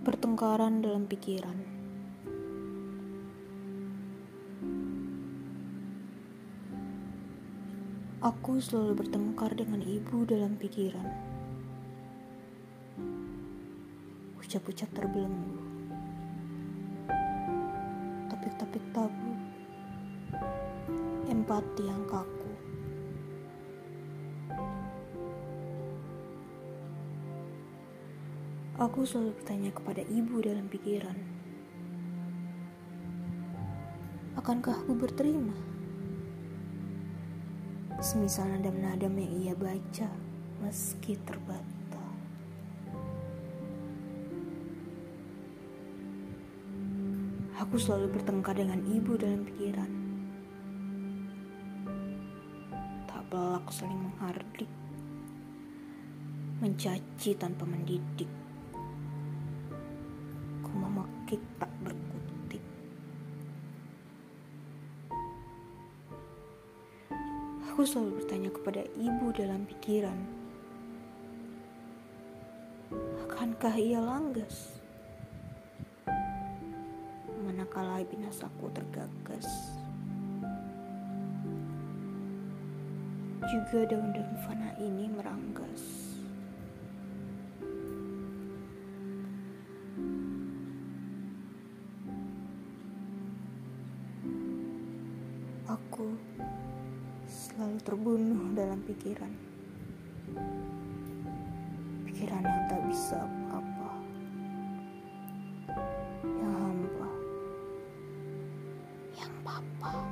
Pertengkaran dalam pikiran. Aku selalu bertengkar dengan ibu dalam pikiran. Ucap-ucap terbelenggu. Topik-topik tabu. Empati yang kaku. Aku selalu bertanya kepada ibu dalam pikiran. Akankah aku berterima? Semisal nadam-nadam yang ia baca meski terbata. Aku selalu bertengkar dengan ibu dalam pikiran. Tak pelak saling menghardik. Mencaci tanpa mendidik memakik tak berkutik. Aku selalu bertanya kepada ibu dalam pikiran, akankah ia langgas? Manakala binasaku tergagas, juga daun-daun fana ini meranggas. aku selalu terbunuh dalam pikiran. Pikiran yang tak bisa apa-apa. Yang hampa. Yang papa.